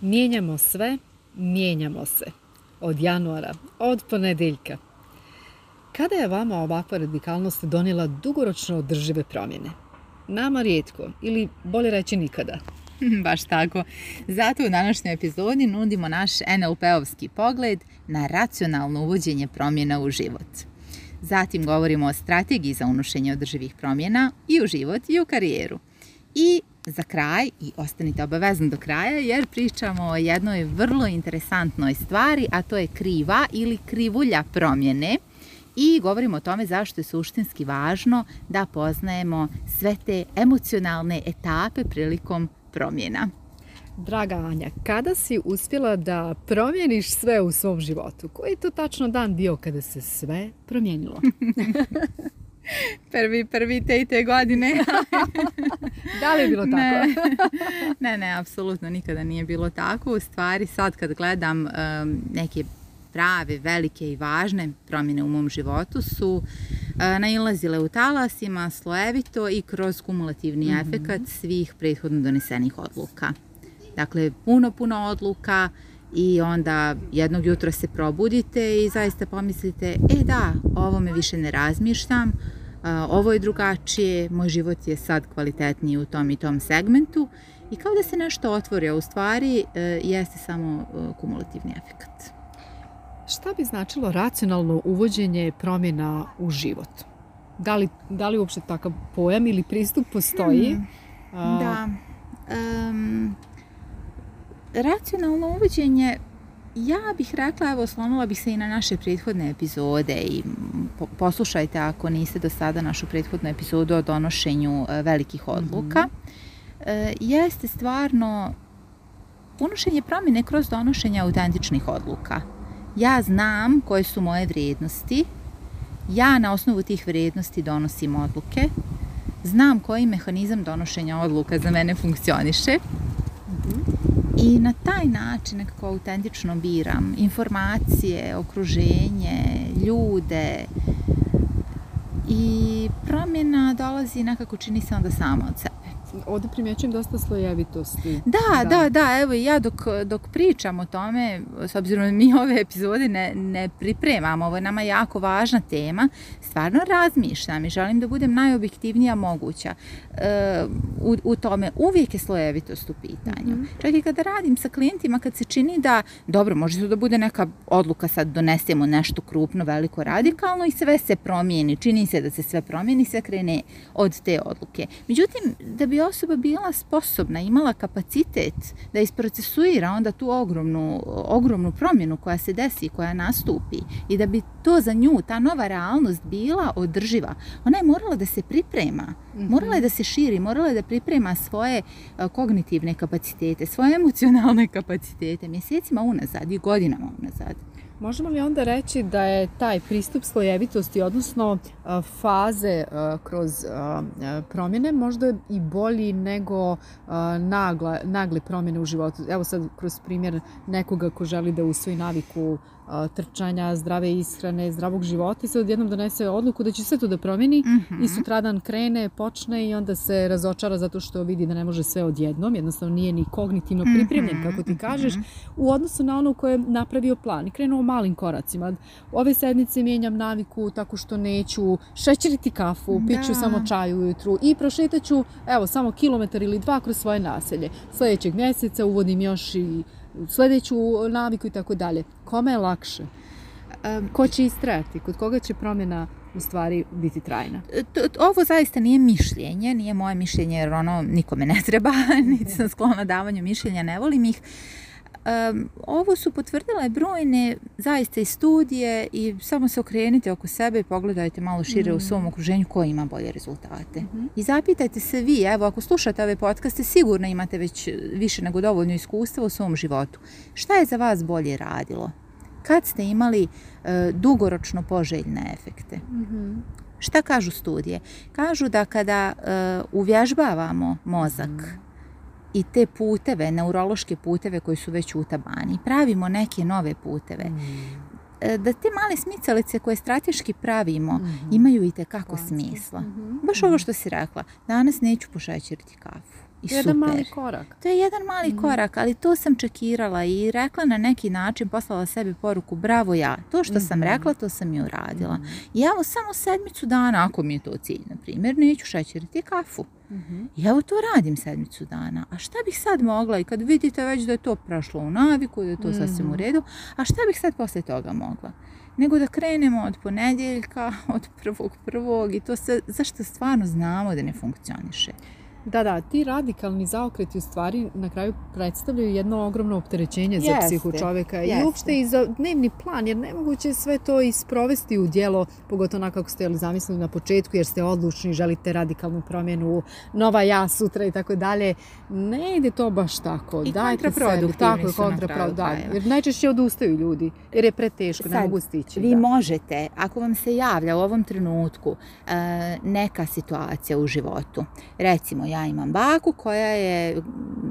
Mijenjamo sve, mijenjamo se. Od januara, od ponedjeljka. Kada je vama ovakva radikalnost donijela dugoročno održive promjene? Nama rijetko, ili bolje reći nikada. Baš tako. Zato u današnjoj epizodi nudimo naš NLP-ovski pogled na racionalno uvođenje promjena u život. Zatim govorimo o strategiji za unošenje održivih promjena i u život i u karijeru. I za kraj i ostanite obavezno do kraja jer pričamo o jednoj vrlo interesantnoj stvari, a to je kriva ili krivulja promjene i govorimo o tome zašto je suštinski važno da poznajemo sve te emocionalne etape prilikom promjena. Draga Anja, kada si uspjela da promjeniš sve u svom životu? Koji je to tačno dan bio kada se sve promijenilo? prvi, prvi te i te godine. da li je bilo tako? Ne, ne, apsolutno nikada nije bilo tako. U stvari sad kad gledam neke prave, velike i važne promjene u mom životu su e, nailazile u talasima, slojevito i kroz kumulativni mhm. efekat svih prethodno donesenih odluka. Dakle, puno, puno odluka i onda jednog jutra se probudite i zaista pomislite, e da, ovo me više ne razmišljam, ovo je drugačije, moj život je sad kvalitetniji u tom i tom segmentu i kao da se nešto otvori, a u stvari e, jeste samo e, kumulativni efekt. Šta bi značilo racionalno uvođenje promjena u život? Da li, da li uopšte takav pojam ili pristup postoji? Hmm, da. racionalno uvođenje ja bih rekla, evo, slonula bih se i na naše prethodne epizode i poslušajte ako niste do sada našu prethodnu epizodu o donošenju e, velikih mhm. odluka. E, jeste stvarno unošenje promjene kroz donošenje autentičnih odluka. Ja znam koje su moje vrijednosti, ja na osnovu tih vrijednosti donosim odluke, znam koji mehanizam donošenja odluka za mene funkcioniše, mm i na taj način nekako autentično biram informacije, okruženje, ljude i promjena dolazi nekako čini se onda sama od sebe. Ovdje primjećujem dosta slojevitosti. Da, da, da, evo i ja dok, dok pričam o tome, s obzirom da mi ove epizode ne, pripremamo, ovo je nama jako važna tema, stvarno razmišljam i želim da budem najobjektivnija moguća e, u, tome. Uvijek je slojevitost u pitanju. Mhm. Čak i kada radim sa klijentima, kad se čini da, dobro, može to da bude neka odluka sad donesemo nešto krupno, veliko, radikalno i sve se promijeni. Čini se da se sve promijeni, sve krene od te odluke. Međutim, da bi bi osoba bila sposobna, imala kapacitet da isprocesuira onda tu ogromnu, ogromnu promjenu koja se desi koja nastupi i da bi to za nju, ta nova realnost bila održiva, ona je morala da se priprema, mhm. morala je da se širi, morala je da priprema svoje e, kognitivne kapacitete, svoje emocionalne kapacitete mjesecima unazad i godinama unazad. Možemo li onda reći da je taj pristup slojevitosti, odnosno e, faze e, kroz e, promjene, možda i bolji nego nagle, promjene u životu? Evo sad kroz primjer nekoga ko želi da usvoji naviku trčanja, zdrave ishrane, zdravog života i sad odjednom donese odluku da će sve to da promeni mhm. i sutradan krene, počne i onda se razočara zato što vidi da ne može sve odjednom, jednostavno nije ni kognitivno mhm, pripremljen, kako ti mhm. kažeš, u odnosu na ono koje je napravio plan i krenuo malim koracima. Ove sednice mijenjam naviku tako što neću šećeriti kafu, piću samo čaj ujutru i prošetaću, evo, samo kilometar ili dva kroz svoje naselje. Sljedećeg mjeseca uvodim još i sljedeću naviku i tako dalje. Kome je lakše? Ko će istrajati? Kod koga će promjena u stvari biti trajna. E, ovo zaista nije mišljenje, nije moje mišljenje jer ono nikome ne treba, niti sam sklona davanju mišljenja, ne volim ih. Ovo su potvrdile brojne zaista i studije i samo se okrenite oko sebe i pogledajte malo šire u mm. svom okruženju koji ima bolje rezultate. Mhm. I zapitajte se vi, evo ako slušate ove podcaste sigurno imate već e, više nego dovoljno iskustva u svom životu. Šta je za vas bolje radilo? Kad ste imali e, dugoročno poželjne efekte? Mhm. Šta kažu studije? Kažu da kada e, uvježbavamo mozak, mm i te puteve, neurološke puteve koji su već u tabani. Pravimo neke nove puteve. Mm. E, da te male smicalice koje strateški pravimo mhm. imaju i tekako smisla. Mhm. Baš ovo mhm. što si rekla. Danas neću pošećeriti kafu i jedan mali korak. To je jedan mali mhm. korak, ali to sam čekirala i rekla na neki način, poslala sebi poruku, bravo ja, to što sam mhm. rekla, to sam i uradila. Mm. I evo samo sedmicu dana, ako mi je to cilj, na primjer, neću šećeriti kafu. Mm-hmm. I evo to radim sedmicu dana. A šta bih sad mogla i kad vidite već da je to prošlo u naviku, da je to sasvim u mhm. redu, a šta bih sad poslije toga mogla? nego da krenemo od ponedjeljka, od prvog prvog i to se, zašto stvarno znamo da ne funkcioniše. Da, da, ti radikalni zaokreti u stvari na kraju predstavljaju jedno ogromno opterećenje za psihu čoveka i uopšte i za dnevni plan, jer nemoguće je sve to isprovesti u dijelo, pogotovo na kako ste zamislili na početku, jer ste odlučni, želite radikalnu promjenu, nova ja sutra i tako dalje. Ne ide to baš tako. I Dajte tako, su na Jer najčešće odustaju ljudi, jer je preteško, teško. ne mogu stići. Vi možete, ako vam se javlja u ovom trenutku eh, neka situacija u životu, recimo ja imam baku koja je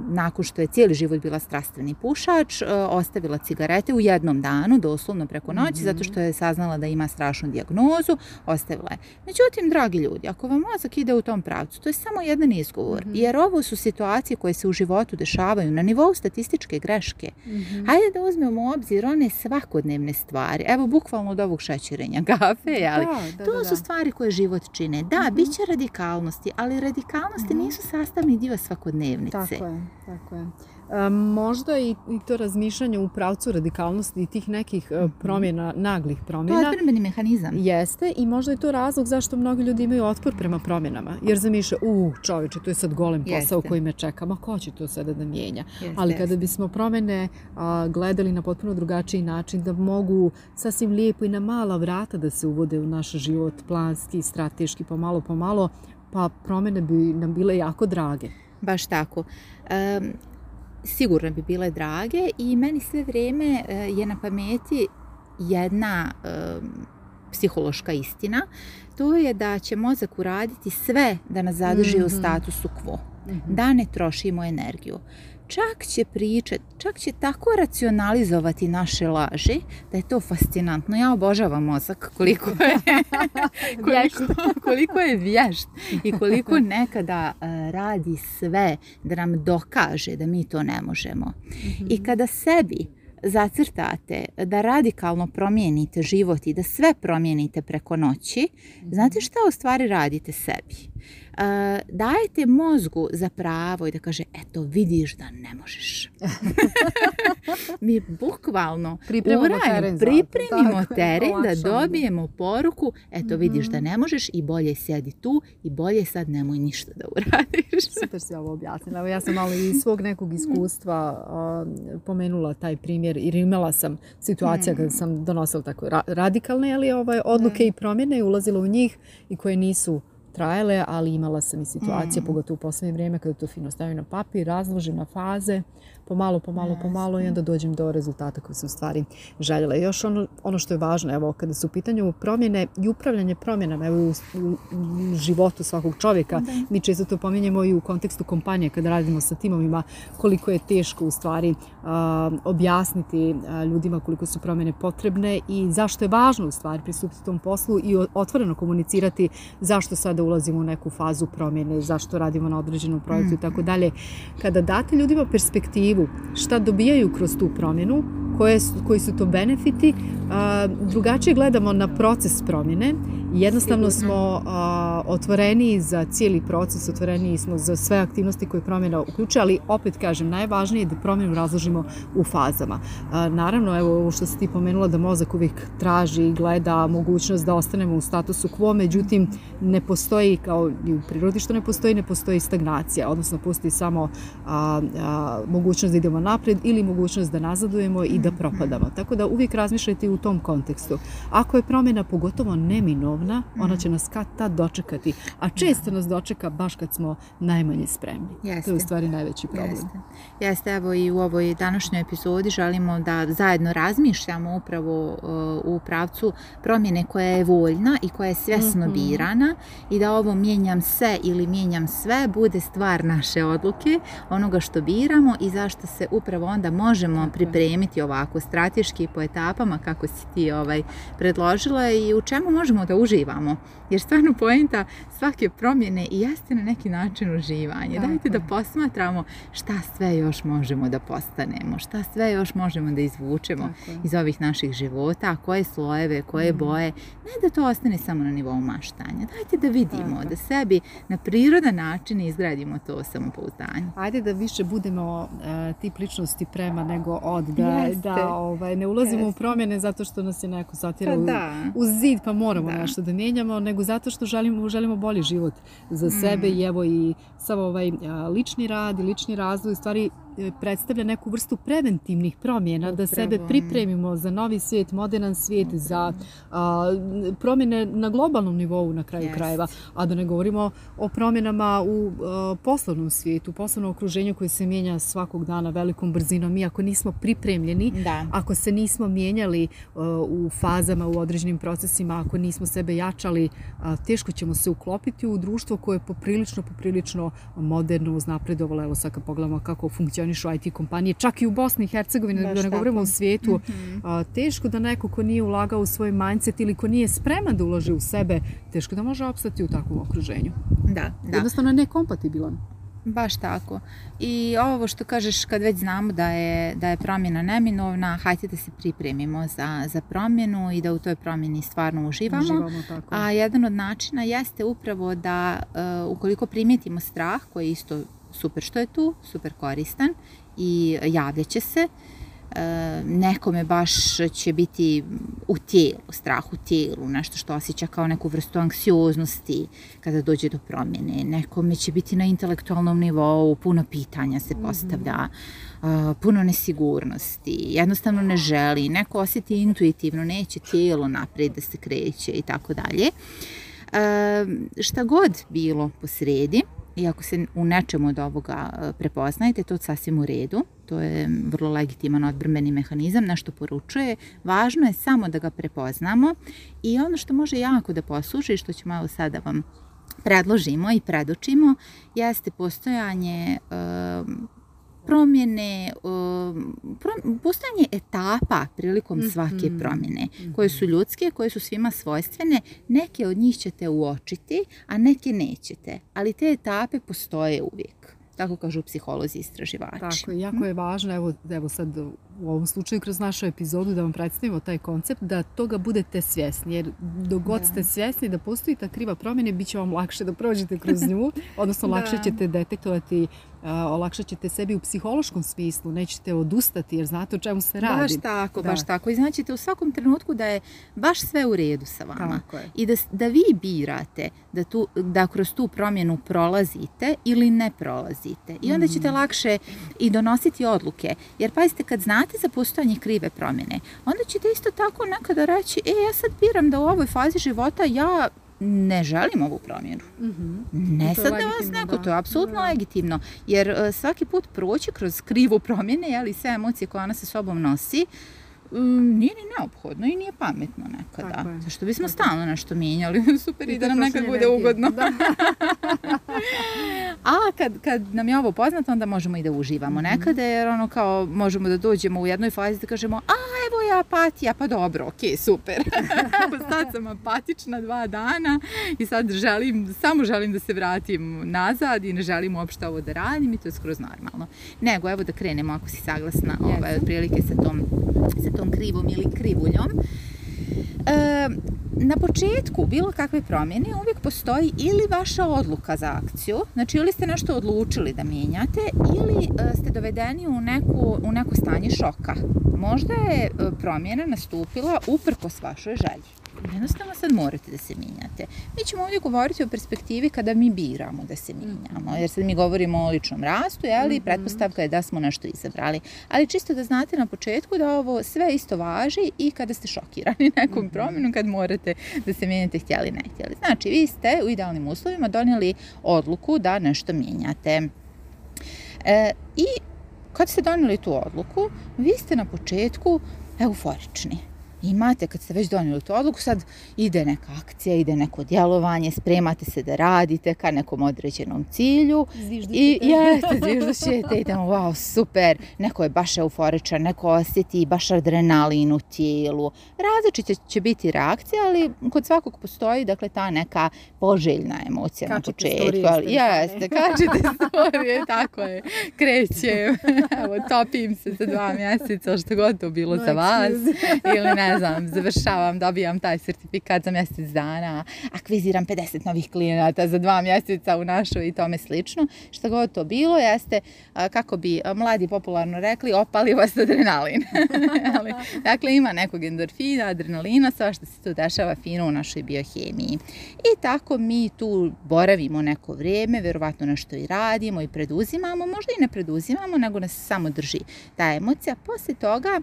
nakon što je cijeli život bila strastveni pušač, e, ostavila cigarete u jednom danu, doslovno preko noći, zato mhm. što je saznala da ima strašnu dijagnozu, ostavila je. Međutim, dragi ljudi, ako vam mozak ide u tom pravcu, to je samo jedan izgovor. Mhm. Jer ovo su situacije koje se u životu dešavaju na nivou statističke greške. mm Hajde da uzmemo u obzir one svakodnevne stvari. Evo, bukvalno od ovog šećerenja kafe, ali to su stvari koje život čine. Da, mhm. bit će radikalnosti, ali radikalnosti nisu su sastavni dio svakodnevnice. Tako je, tako je. E, možda i, to razmišljanje u pravcu radikalnosti i tih nekih e, mhm. promjena, naglih promjena. To je mehanizam. Jeste i možda je to razlog zašto mnogi ljudi imaju otpor prema promjenama. Jer zamišlja, u čovječe, to je sad golem posao koji me čeka, ma ko će to sada da mijenja? Ali kada bismo promjene gledali na potpuno drugačiji način, da mogu sasvim lijepo i na mala vrata da se uvode u naš život, planski, strateški, pomalo, pomalo, pa promjene bi nam bile jako drage. Baš tako. sigurno bi bile drage i meni sve vrijeme eh, je na pameti jedna psihološka istina, to je da će mozak uraditi sve da nas zadrži u mhm. statusu quo. Mhm. Da ne trošimo energiju čak će pričat, čak će tako racionalizovati naše laži da je to fascinantno. Ja obožavam mozak koliko je, koliko, koliko je vješt i koliko nekada e, radi sve da nam dokaže da mi to ne možemo. Mhm. I kada sebi zacrtate, da radikalno promijenite život i da sve promijenite preko noći, mhm. znate šta u stvari radite sebi? Eh, dajte mozgu za pravo i da kaže eto vidiš da ne možeš. Mi bukvalno pripremimo teren, da dobijemo poruku eto mhm. vidiš da ne možeš i bolje sjedi tu i bolje sad nemoj ništa da uradiš. Super si ovo objasnila. ja sam malo iz svog nekog iskustva pomenula taj primjer jer imala sam situacija kad mhm. sam donosila tako radikalne ovaj, odluke i promjene i ulazila u njih i koje nisu trajale, ali imala sam i situacije, mm. pogotovo u poslednje vrijeme, kada to fino stavim na papir, razložim na faze, pomalo, pomalo, pomalo i onda dođem do rezultata koje sam stvari željela. još ono, ono što je važno, evo, kada su u pitanju promjene i upravljanje promjenama evo, u, životu svakog čovjeka, da. mi često to pominjemo i u kontekstu kompanije kada radimo sa timovima, koliko je teško u stvari objasniti ljudima koliko su promjene potrebne i zašto je važno u stvari pristupiti tom poslu i otvoreno komunicirati zašto sada ulazimo u neku fazu promjene, zašto radimo na određenom projektu mm. i tako dalje. Kada date ljudima perspektivu šta dobijaju kroz tu promjenu, koje koji su to benefiti, drugačije gledamo na proces promjene Jednostavno mhm. smo a, otvoreniji za cijeli proces, otvoreni smo za sve aktivnosti koje promjena uključuje, ali opet kažem, najvažnije je da promjenu razložimo u fazama. naravno, evo ovo što si ti pomenula da mozak uvijek traži i gleda mogućnost da ostanemo u statusu quo, međutim ne postoji, kao i u prirodi što ne postoji, ne postoji stagnacija, odnosno postoji samo mogućnost da idemo naprijed ili mogućnost da nazadujemo i da mhm. propadamo. Tako da uvijek razmišljajte u tom kontekstu. Ako je promjena pogotovo neminovna, ona mhm. će nas kad tad dočekati, a često nas dočeka baš kad smo najmanje spremni. To je u stvari najveći problem. Jeste. evo i u ovoj današnjoj epizodi želimo da zajedno razmišljamo upravo uh, u pravcu promjene koja je voljna i koja je svjesno mhm. birana i da ovo mijenjam se ili mijenjam sve bude stvar naše odluke, onoga što biramo i zašto se upravo onda možemo pripremiti ovako strateški po etapama kako si ti ovaj predložila i u čemu možemo da uži uživamo. Jer stvarno poenta svake promjene i jeste na neki način uživanje. Dajte da posmatramo šta sve još možemo da postanemo, šta sve još možemo da izvučemo iz ovih naših života, koje slojeve, koje mhm. boje. Ne da to ostane samo na nivou maštanja. Dajte da vidimo, da sebi na prirodan način izgradimo to samopouzdanje. Ajde da više budemo tipičnosti e, tip ličnosti prema nego od, da, ovaj, ne ulazimo u promjene zato što nas je neko satira pa u, zid pa moramo što. nešto da mijenjamo nego zato što želimo, želimo bolji život za sebe mm. i evo i samo ovaj lični rad i lični razvoj, stvari E, predstavlja neku vrstu preventivnih promjena, da sebe pripremimo za novi svijet, modern svijet, za promjene na globalnom nivou na kraju krajeva, a da ne govorimo o promjenama u poslovnom svijetu, poslovnom okruženju koje se mijenja svakog dana velikom brzinom. Mi ako nismo pripremljeni, ako se nismo mijenjali e, u fazama, u određenim procesima, ako nismo sebe jačali, e, teško ćemo se uklopiti u društvo koje je poprilično, poprilično moderno uznapredovalo. Evo sad kad pogledamo kako funkcionira funkcionišu IT kompanije, čak i u Bosni i Hercegovini, da ne govorimo o svijetu. Mhm. teško da neko ko nije ulagao u svoj mindset ili ko nije spreman da uloži u sebe, teško da može opstati u takvom okruženju. Da, da. Jednostavno je nekompatibilan. Baš tako. I ovo što kažeš kad već znamo da je, promjena neminovna, hajde da se pripremimo za, promjenu i da u toj promjeni stvarno uživamo. A jedan od načina jeste upravo da e, ukoliko primijetimo strah koji je isto super što je tu, super koristan i će se. E, nekome baš će biti u tijelu, strah u tijelu, nešto što osjeća kao neku vrstu anksioznosti kada dođe do promjene. Nekome će biti na intelektualnom nivou, puno pitanja se mhm. postavlja, puno nesigurnosti, jednostavno ne želi, neko osjeti intuitivno, neće tijelo naprijed da se kreće i tako dalje. E, šta god bilo po sredi, i ako se u nečemu od ovoga e, prepoznajte, to je sasvim u redu. To je vrlo legitiman odbrmeni mehanizam, nešto poručuje. Važno je samo da ga prepoznamo i ono što može jako da posluži, što ću malo sada vam predložimo i predučimo, jeste postojanje e, promjene, postojanje etapa prilikom mm-hmm. svake mm-hmm. promjene, mm-hmm. koje su ljudske, koje su svima svojstvene, neke od njih ćete uočiti, a neke nećete, ali te etape postoje uvijek. Tako kažu psiholozi i istraživači. Tako, jako mhm. je važno, evo, sad u ovom slučaju kroz našu epizodu da vam predstavimo taj koncept, da toga budete svjesni. Jer dogod ste svjesni da postoji ta kriva promjene, bit će vam lakše da prođete kroz nju, odnosno lakše ćete detektovati olakšat ćete sebi u psihološkom smislu, nećete odustati jer znate o čemu se radi. Baš tako, baš tako. I znaćete u svakom trenutku da je baš sve u redu sa vama. I da, vi birate da, da kroz tu promjenu prolazite ili ne prolazite. I onda ćete mm. lakše i donositi odluke. Jer pazite, kad znate za postojanje krive promjene, onda ćete isto tako nekada reći, e, ja sad biram da u ovoj fazi života ja ne želim ovu promjenu. mm Ne sad da vas neko, to je apsolutno legitimno. Jer e, svaki put proći kroz krivu promjene, i sve emocije koje ona sa sobom nosi, mm, nije ni neophodno i nije pametno nekada. Zašto bismo stalno nešto mijenjali? Super, i da nam nekad bude ugodno. A kad, kad nam je ovo poznato, onda možemo i da uživamo mm nekada, jer ono kao možemo da dođemo u jednoj fazi da kažemo, a evo je apatija, pa dobro, ok super. sad sam apatična dva dana i sad želim, samo želim da se vratim nazad i ne želim uopšte ovo da radim i to je skroz normalno. Nego, evo da krenemo ako si saglasna ovaj, otprilike sa tom, sa tom krivom ili krivuljom na početku bilo kakve promjene uvijek postoji ili vaša odluka za akciju, znači ili ste nešto odlučili da mijenjate ili e, ste dovedeni u, neku, u neko stanje šoka. Možda je e, promjena nastupila uprkos vašoj želji jednostavno sad morate da se mijenjate. Mi ćemo ovdje govoriti o perspektivi kada mi biramo da se mijenjamo, mhm. jer sad mi govorimo o ličnom rastu, ali mhm. pretpostavka je da smo nešto izabrali. Ali čisto da znate na početku da ovo sve isto važi i kada ste šokirani nekom mhm. promjenom, kad morate da se mijenjate htjeli ne htjeli. Znači, vi ste u idealnim uslovima donijeli odluku da nešto mijenjate. E, I kad ste donijeli tu odluku, vi ste na početku euforični imate kad ste već donijeli tu odluku, sad ide neka akcija, ide neko djelovanje, spremate se da radite ka nekom određenom cilju. I jeste, i wow, super, neko je baš euforičan, neko osjeti baš adrenalin u tijelu. Različite će biti reakcije, ali kod svakog postoji, dakle, ta neka poželjna emocija na početku. Ali, jeste, kačete storije, tako je, krećem, evo, topim se za dva mjeseca, što god to bilo za vas, ili ne ne znam, završavam, dobijam taj certifikat za mjesec dana, akviziram 50 novih klijenata za dva mjeseca u našu i tome slično. Što god to bilo jeste, kako bi mladi popularno rekli, opali vas adrenalin. dakle, ima nekog endorfina, adrenalina, sva što se tu dešava fino u našoj biohemiji. I tako mi tu boravimo neko vrijeme, vjerovatno nešto i radimo i preduzimamo, možda i ne preduzimamo, nego nas samo drži ta emocija. Poslije toga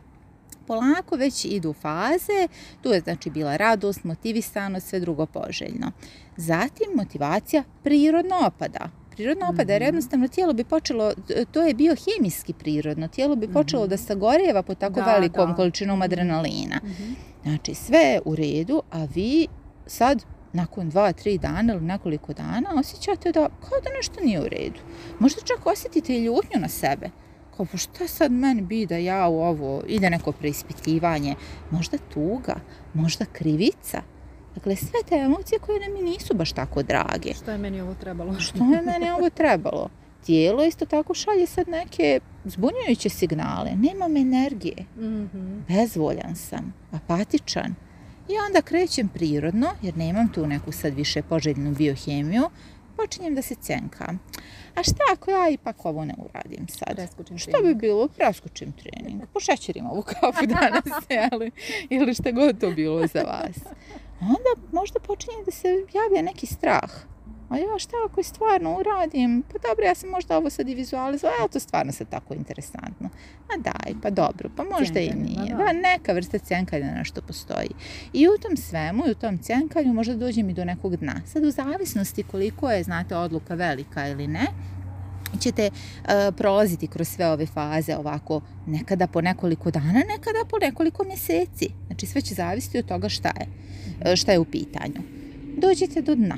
polako već idu faze, tu je znači bila radost, motivisanost, sve drugo poželjno. Zatim motivacija prirodno opada, prirodno opada jer mhm. jednostavno tijelo bi počelo, to je bio hemijski prirodno, tijelo bi počelo mhm. da sagorijeva po tako velikom količinom mhm. adrenalina. Znači sve je u redu, a vi sad nakon dva, tri dana ili nekoliko dana osjećate da kao da nešto nije u redu. Možda čak osjetite i ljutnju na sebe što pa sad meni bi da ja u ovo, ide neko preispitivanje, možda tuga, možda krivica. Dakle, sve te emocije koje mi nisu baš tako drage. Što je meni ovo trebalo? Što je meni ovo trebalo? Tijelo isto tako šalje sad neke zbunjujuće signale. Nemam energije. mm Bezvoljan sam. Apatičan. I onda krećem prirodno, jer nemam tu neku sad više poželjnu biohemiju, počinjem da se cenkam a šta ako ja ipak ovo ne uradim sad? Preskučim što bi bilo? Preskučim trening. Pošećerim ovu kafu danas, jeli? Ili šta god to bilo za vas. Onda možda počinje da se javlja neki strah a ja šta ako stvarno uradim, pa dobro, ja sam možda ovo sad i vizualizovala, ali to stvarno sad tako interesantno. A daj, pa dobro, pa možda i nije. Pa da, neka vrsta cjenkalja na što postoji. I u tom svemu i u tom cjenkalju možda dođem i do nekog dna. Sad u zavisnosti koliko je, znate, odluka velika ili ne, ćete e, prolaziti kroz sve ove faze ovako nekada po nekoliko dana, nekada po nekoliko mjeseci. Znači sve će zavisiti od toga šta je, e, šta je u pitanju. Dođete do dna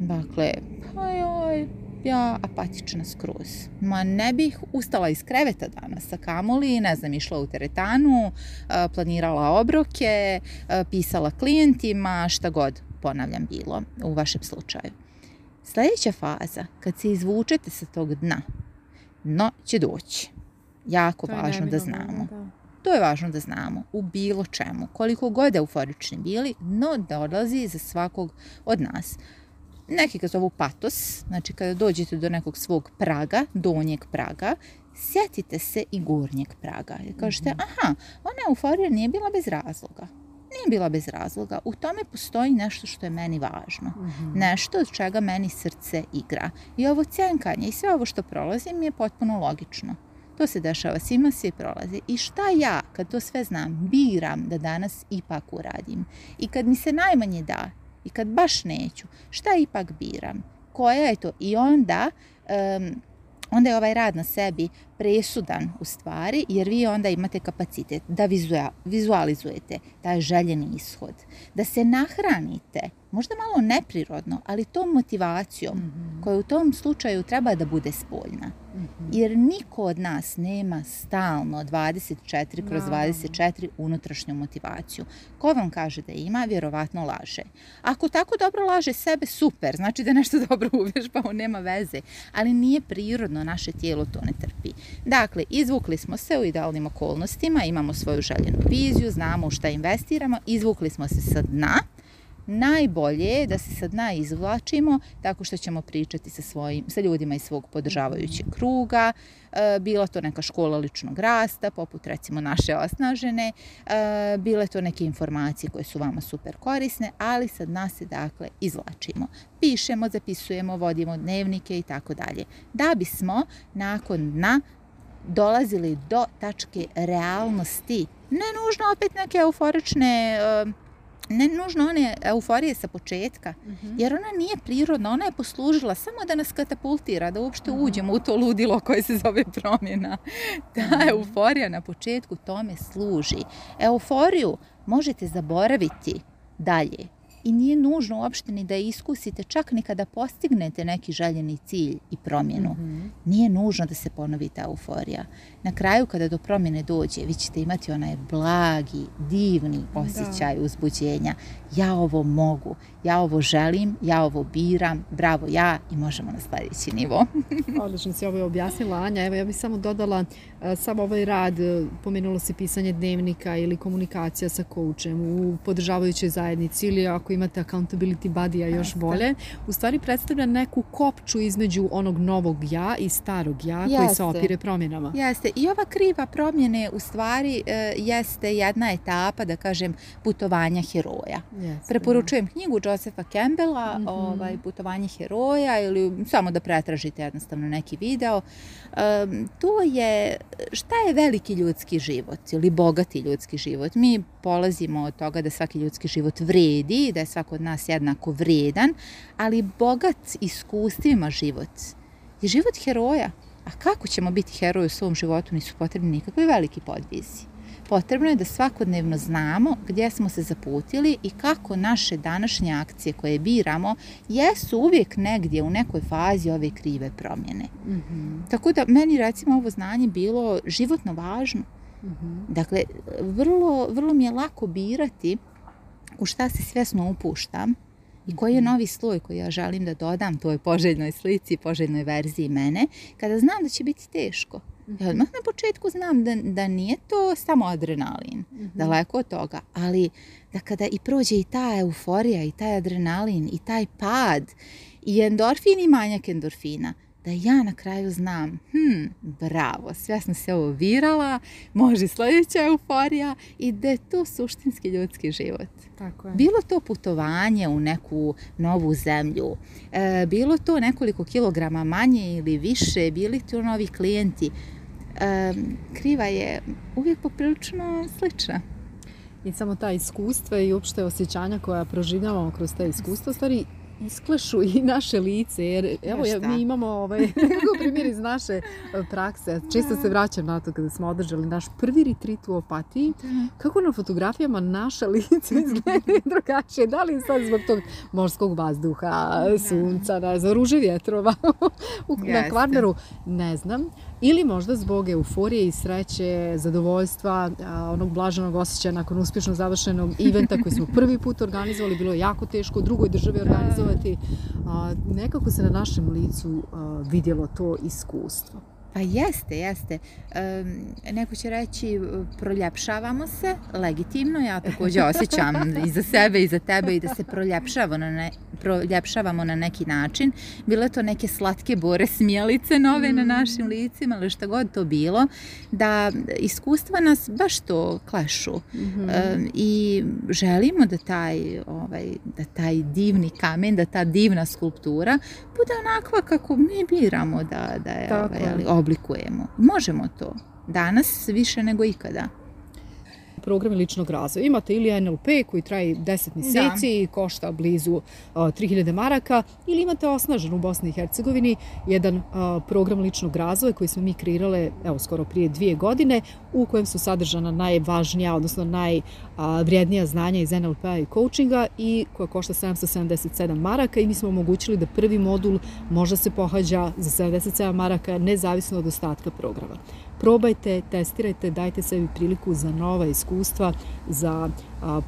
Dakle, pa joj, ja apatična skroz. Ma ne bih ustala iz kreveta danas, a kamoli, ne znam, išla u teretanu, e, planirala obroke, e, pisala klijentima, šta god, ponavljam, bilo u vašem slučaju. Sljedeća faza, kad se izvučete sa tog dna, no će doći. Jako važno da znamo. To je važno da znamo u bilo čemu. Koliko god euforični bili, no dolazi za svakog od nas. Neki ga zovu patos, znači kada dođete do nekog svog praga, donjeg praga, sjetite se i gornjeg praga. I kažete, mhm. aha, ona euforija nije bila bez razloga. Nije bila bez razloga. U tome postoji nešto što je meni važno. Mhm. Nešto od čega meni srce igra. I ovo cjenkanje i sve ovo što prolazim je potpuno logično. To se dešava svima, svi prolazi. I šta ja, kad to sve znam, biram da danas ipak uradim. I kad mi se najmanje da, i kad baš neću, šta ipak biram? Koja je to? I onda... onda je ovaj rad na sebi presudan u stvari jer vi onda imate kapacitet da vizualizujete taj željeni ishod, da se nahranite, možda malo neprirodno, ali tom motivacijom mhm. koja u tom slučaju treba da bude spoljna. Jer niko od nas nema stalno 24 kroz 24 unutrašnju motivaciju. Ko vam kaže da ima, vjerovatno laže. Ako tako dobro laže sebe, super, znači da nešto dobro pa on nema veze. Ali nije prirodno, naše tijelo to ne trpi. Dakle, izvukli smo se u idealnim okolnostima, imamo svoju željenu viziju, znamo u šta investiramo, izvukli smo se sa dna, najbolje je da se sa dna izvlačimo tako što ćemo pričati sa, svojim, sa ljudima iz svog podržavajućeg mhm. kruga, e, bila to neka škola ličnog rasta, poput recimo naše osnažene, e, bile to neke informacije koje su vama super korisne, ali sa dna se dakle izvlačimo. Pišemo, zapisujemo, vodimo dnevnike i tako dalje. Da bismo nakon dna dolazili do tačke realnosti, ne nužno opet neke euforične e, ne nužno one euforije sa početka, mhm. jer ona nije prirodna, ona je poslužila samo da nas katapultira, da uopšte mhm. uđemo u to ludilo koje se zove promjena. Ta mhm. euforija na početku tome služi. Euforiju možete zaboraviti dalje, i nije nužno uopšte ni da iskusite, čak ni kada postignete neki željeni cilj i promjenu. Mhm. Nije nužno da se ponovi ta euforija. Na kraju kada do promjene dođe, vi ćete imati onaj blagi, divni osjećaj uzbuđenja. Ja ovo mogu, ja ovo želim, ja ovo biram, bravo ja i možemo na sljedeći nivo. Odlično si ovo objasnila Anja. Evo ja bih samo dodala e, samo ovaj rad, e, pomenulo se pisanje dnevnika ili komunikacija sa koučem u podržavajućoj zajednici ili ako ako imate accountability buddy a još bolje, u stvari predstavlja neku kopču između onog novog ja i starog ja koji se opire promjenama. Jeste. I ova kriva promjene u stvari e, jeste jedna etapa, da kažem, putovanja heroja. Preporučujem knjigu Josefa Campbella, mhm. ovaj, putovanje heroja ili samo da pretražite jednostavno neki video. to je, šta je veliki ljudski život ili bogati ljudski život? Mi polazimo od toga da svaki ljudski život vredi, da je svako od nas jednako vrijedan, ali bogat iskustvima život. Je život heroja. A kako ćemo biti heroji u svom životu nisu potrebni nikakvi veliki podvizi. Potrebno je da svakodnevno znamo gdje smo se zaputili i kako naše današnje akcije koje biramo jesu uvijek negdje u nekoj fazi ove krive promjene. Mhm. Tako da meni recimo ovo znanje bilo životno važno. Mhm. Dakle, vrlo, vrlo mi je lako birati u šta se svjesno upuštam i koji je mhm. novi sloj koji ja želim da dodam toj poželjnoj slici, poželjnoj verziji mene, kada znam da će biti teško. Mhm. Ja odmah na početku znam da, da nije to samo adrenalin, mm daleko od toga, ali da kada i prođe i ta euforija i taj adrenalin i taj pad i endorfin i manjak endorfina, da ja na kraju znam, hm, bravo, sve sam se ovo virala, može sljedeća euforija i da je to suštinski ljudski život. Tako je. Bilo to putovanje u neku novu zemlju, e, bilo to nekoliko kilograma manje ili više, bili to novi klijenti, e, kriva je uvijek poprilično slična i samo ta iskustva i uopšte osjećanja koja proživljavamo kroz te iskustva, stvari isklešu i naše lice. Jer, evo, ja, mi imamo ovaj, primjer iz naše e, prakse. Često se vraćam na to kada smo održali naš prvi retrit u opatiji. Mhm. Kako na fotografijama naše lice izgleda drugačije. Da li sad zbog tog morskog vazduha, sunca, ne znam, ruže vjetrova u, na kvarneru? Ne znam ili možda zbog euforije i sreće, zadovoljstva, onog blaženog osjećaja nakon uspješno završenog eventa koji smo prvi put organizovali, bilo je jako teško drugoj državi organizovati. Nekako se na našem licu vidjelo to iskustvo. Pa jeste, jeste. neko će reći e, proljepšavamo se, legitimno, ja također osjećam i za sebe i za tebe i da se proljepšavamo na, proljepšavamo na neki način. Bile to neke slatke bore smjelice nove na mm. našim licima ali što god to bilo, da iskustva nas baš to klešu. Mhm. I želimo ovaj, da taj, divni kamen, da ta divna skulptura bude onakva kako mi biramo da, je oblikujemo. Možemo to. Danas više nego ikada program ličnog razvoja. Imate ili NLP koji traje 10 mjeseci i košta blizu 3000 maraka ili imate osnažen u Bosni i Hercegovini jedan program ličnog razvoja koji smo mi kreirale evo, skoro prije dvije godine u kojem su sadržana najvažnija, odnosno najvrijednija znanja iz NLP-a i coachinga i koja košta 777 maraka i mi smo omogućili da prvi modul možda se pohađa za 77 maraka nezavisno od ostatka programa probajte, testirajte, dajte sebi priliku za nova iskustva, za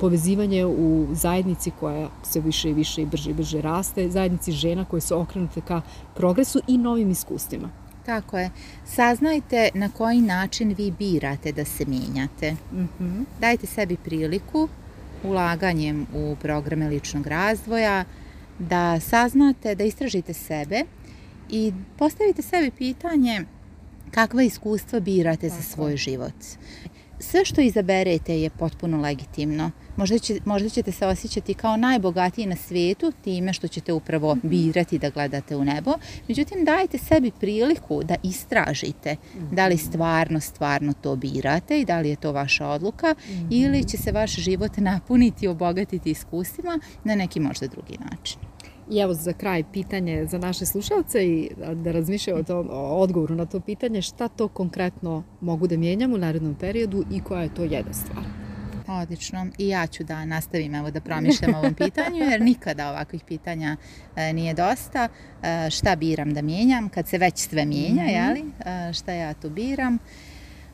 povezivanje u zajednici koja se više i više i brže i brže raste, zajednici žena koje su okrenute ka progresu i novim iskustvima. Tako je. Saznajte na koji način vi birate da se mijenjate. Mhm. Dajte sebi priliku ulaganjem u programe ličnog razvoja, da saznate, da istražite sebe i postavite sebi pitanje kakva iskustva birate za svoj život. Sve što izaberete je potpuno legitimno. Možda, možda ćete se osjećati kao najbogatiji na svijetu time što ćete upravo mhm. birati da gledate u nebo. Međutim, dajte sebi priliku da istražite da li mhm. stvarno, stvarno to birate i da li je to vaša odluka mhm. ili će se vaš život napuniti i obogatiti iskustvima na neki možda drugi način. I evo za kraj pitanje za naše slušalce i da razmišljaju o, tom, o odgovoru na to pitanje šta to konkretno mogu da mijenjam u narednom periodu i koja je to jedna stvar. Odlično. I ja ću da nastavim evo da promišljam o ovom pitanju jer nikada ovakvih pitanja e, nije dosta. E, šta biram da mijenjam kad se već sve mijenja, mm -hmm. šta ja to biram?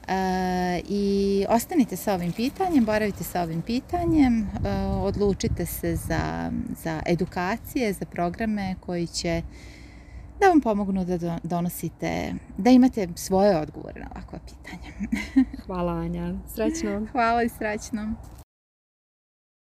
E, I ostanite sa ovim pitanjem, boravite sa ovim pitanjem, e, odlučite se za, edukacije, za programe koji će da vam pomognu da donosite, da imate svoje odgovore na ovakva pitanja. Hvala Anja, srećno. Hvala i srećno.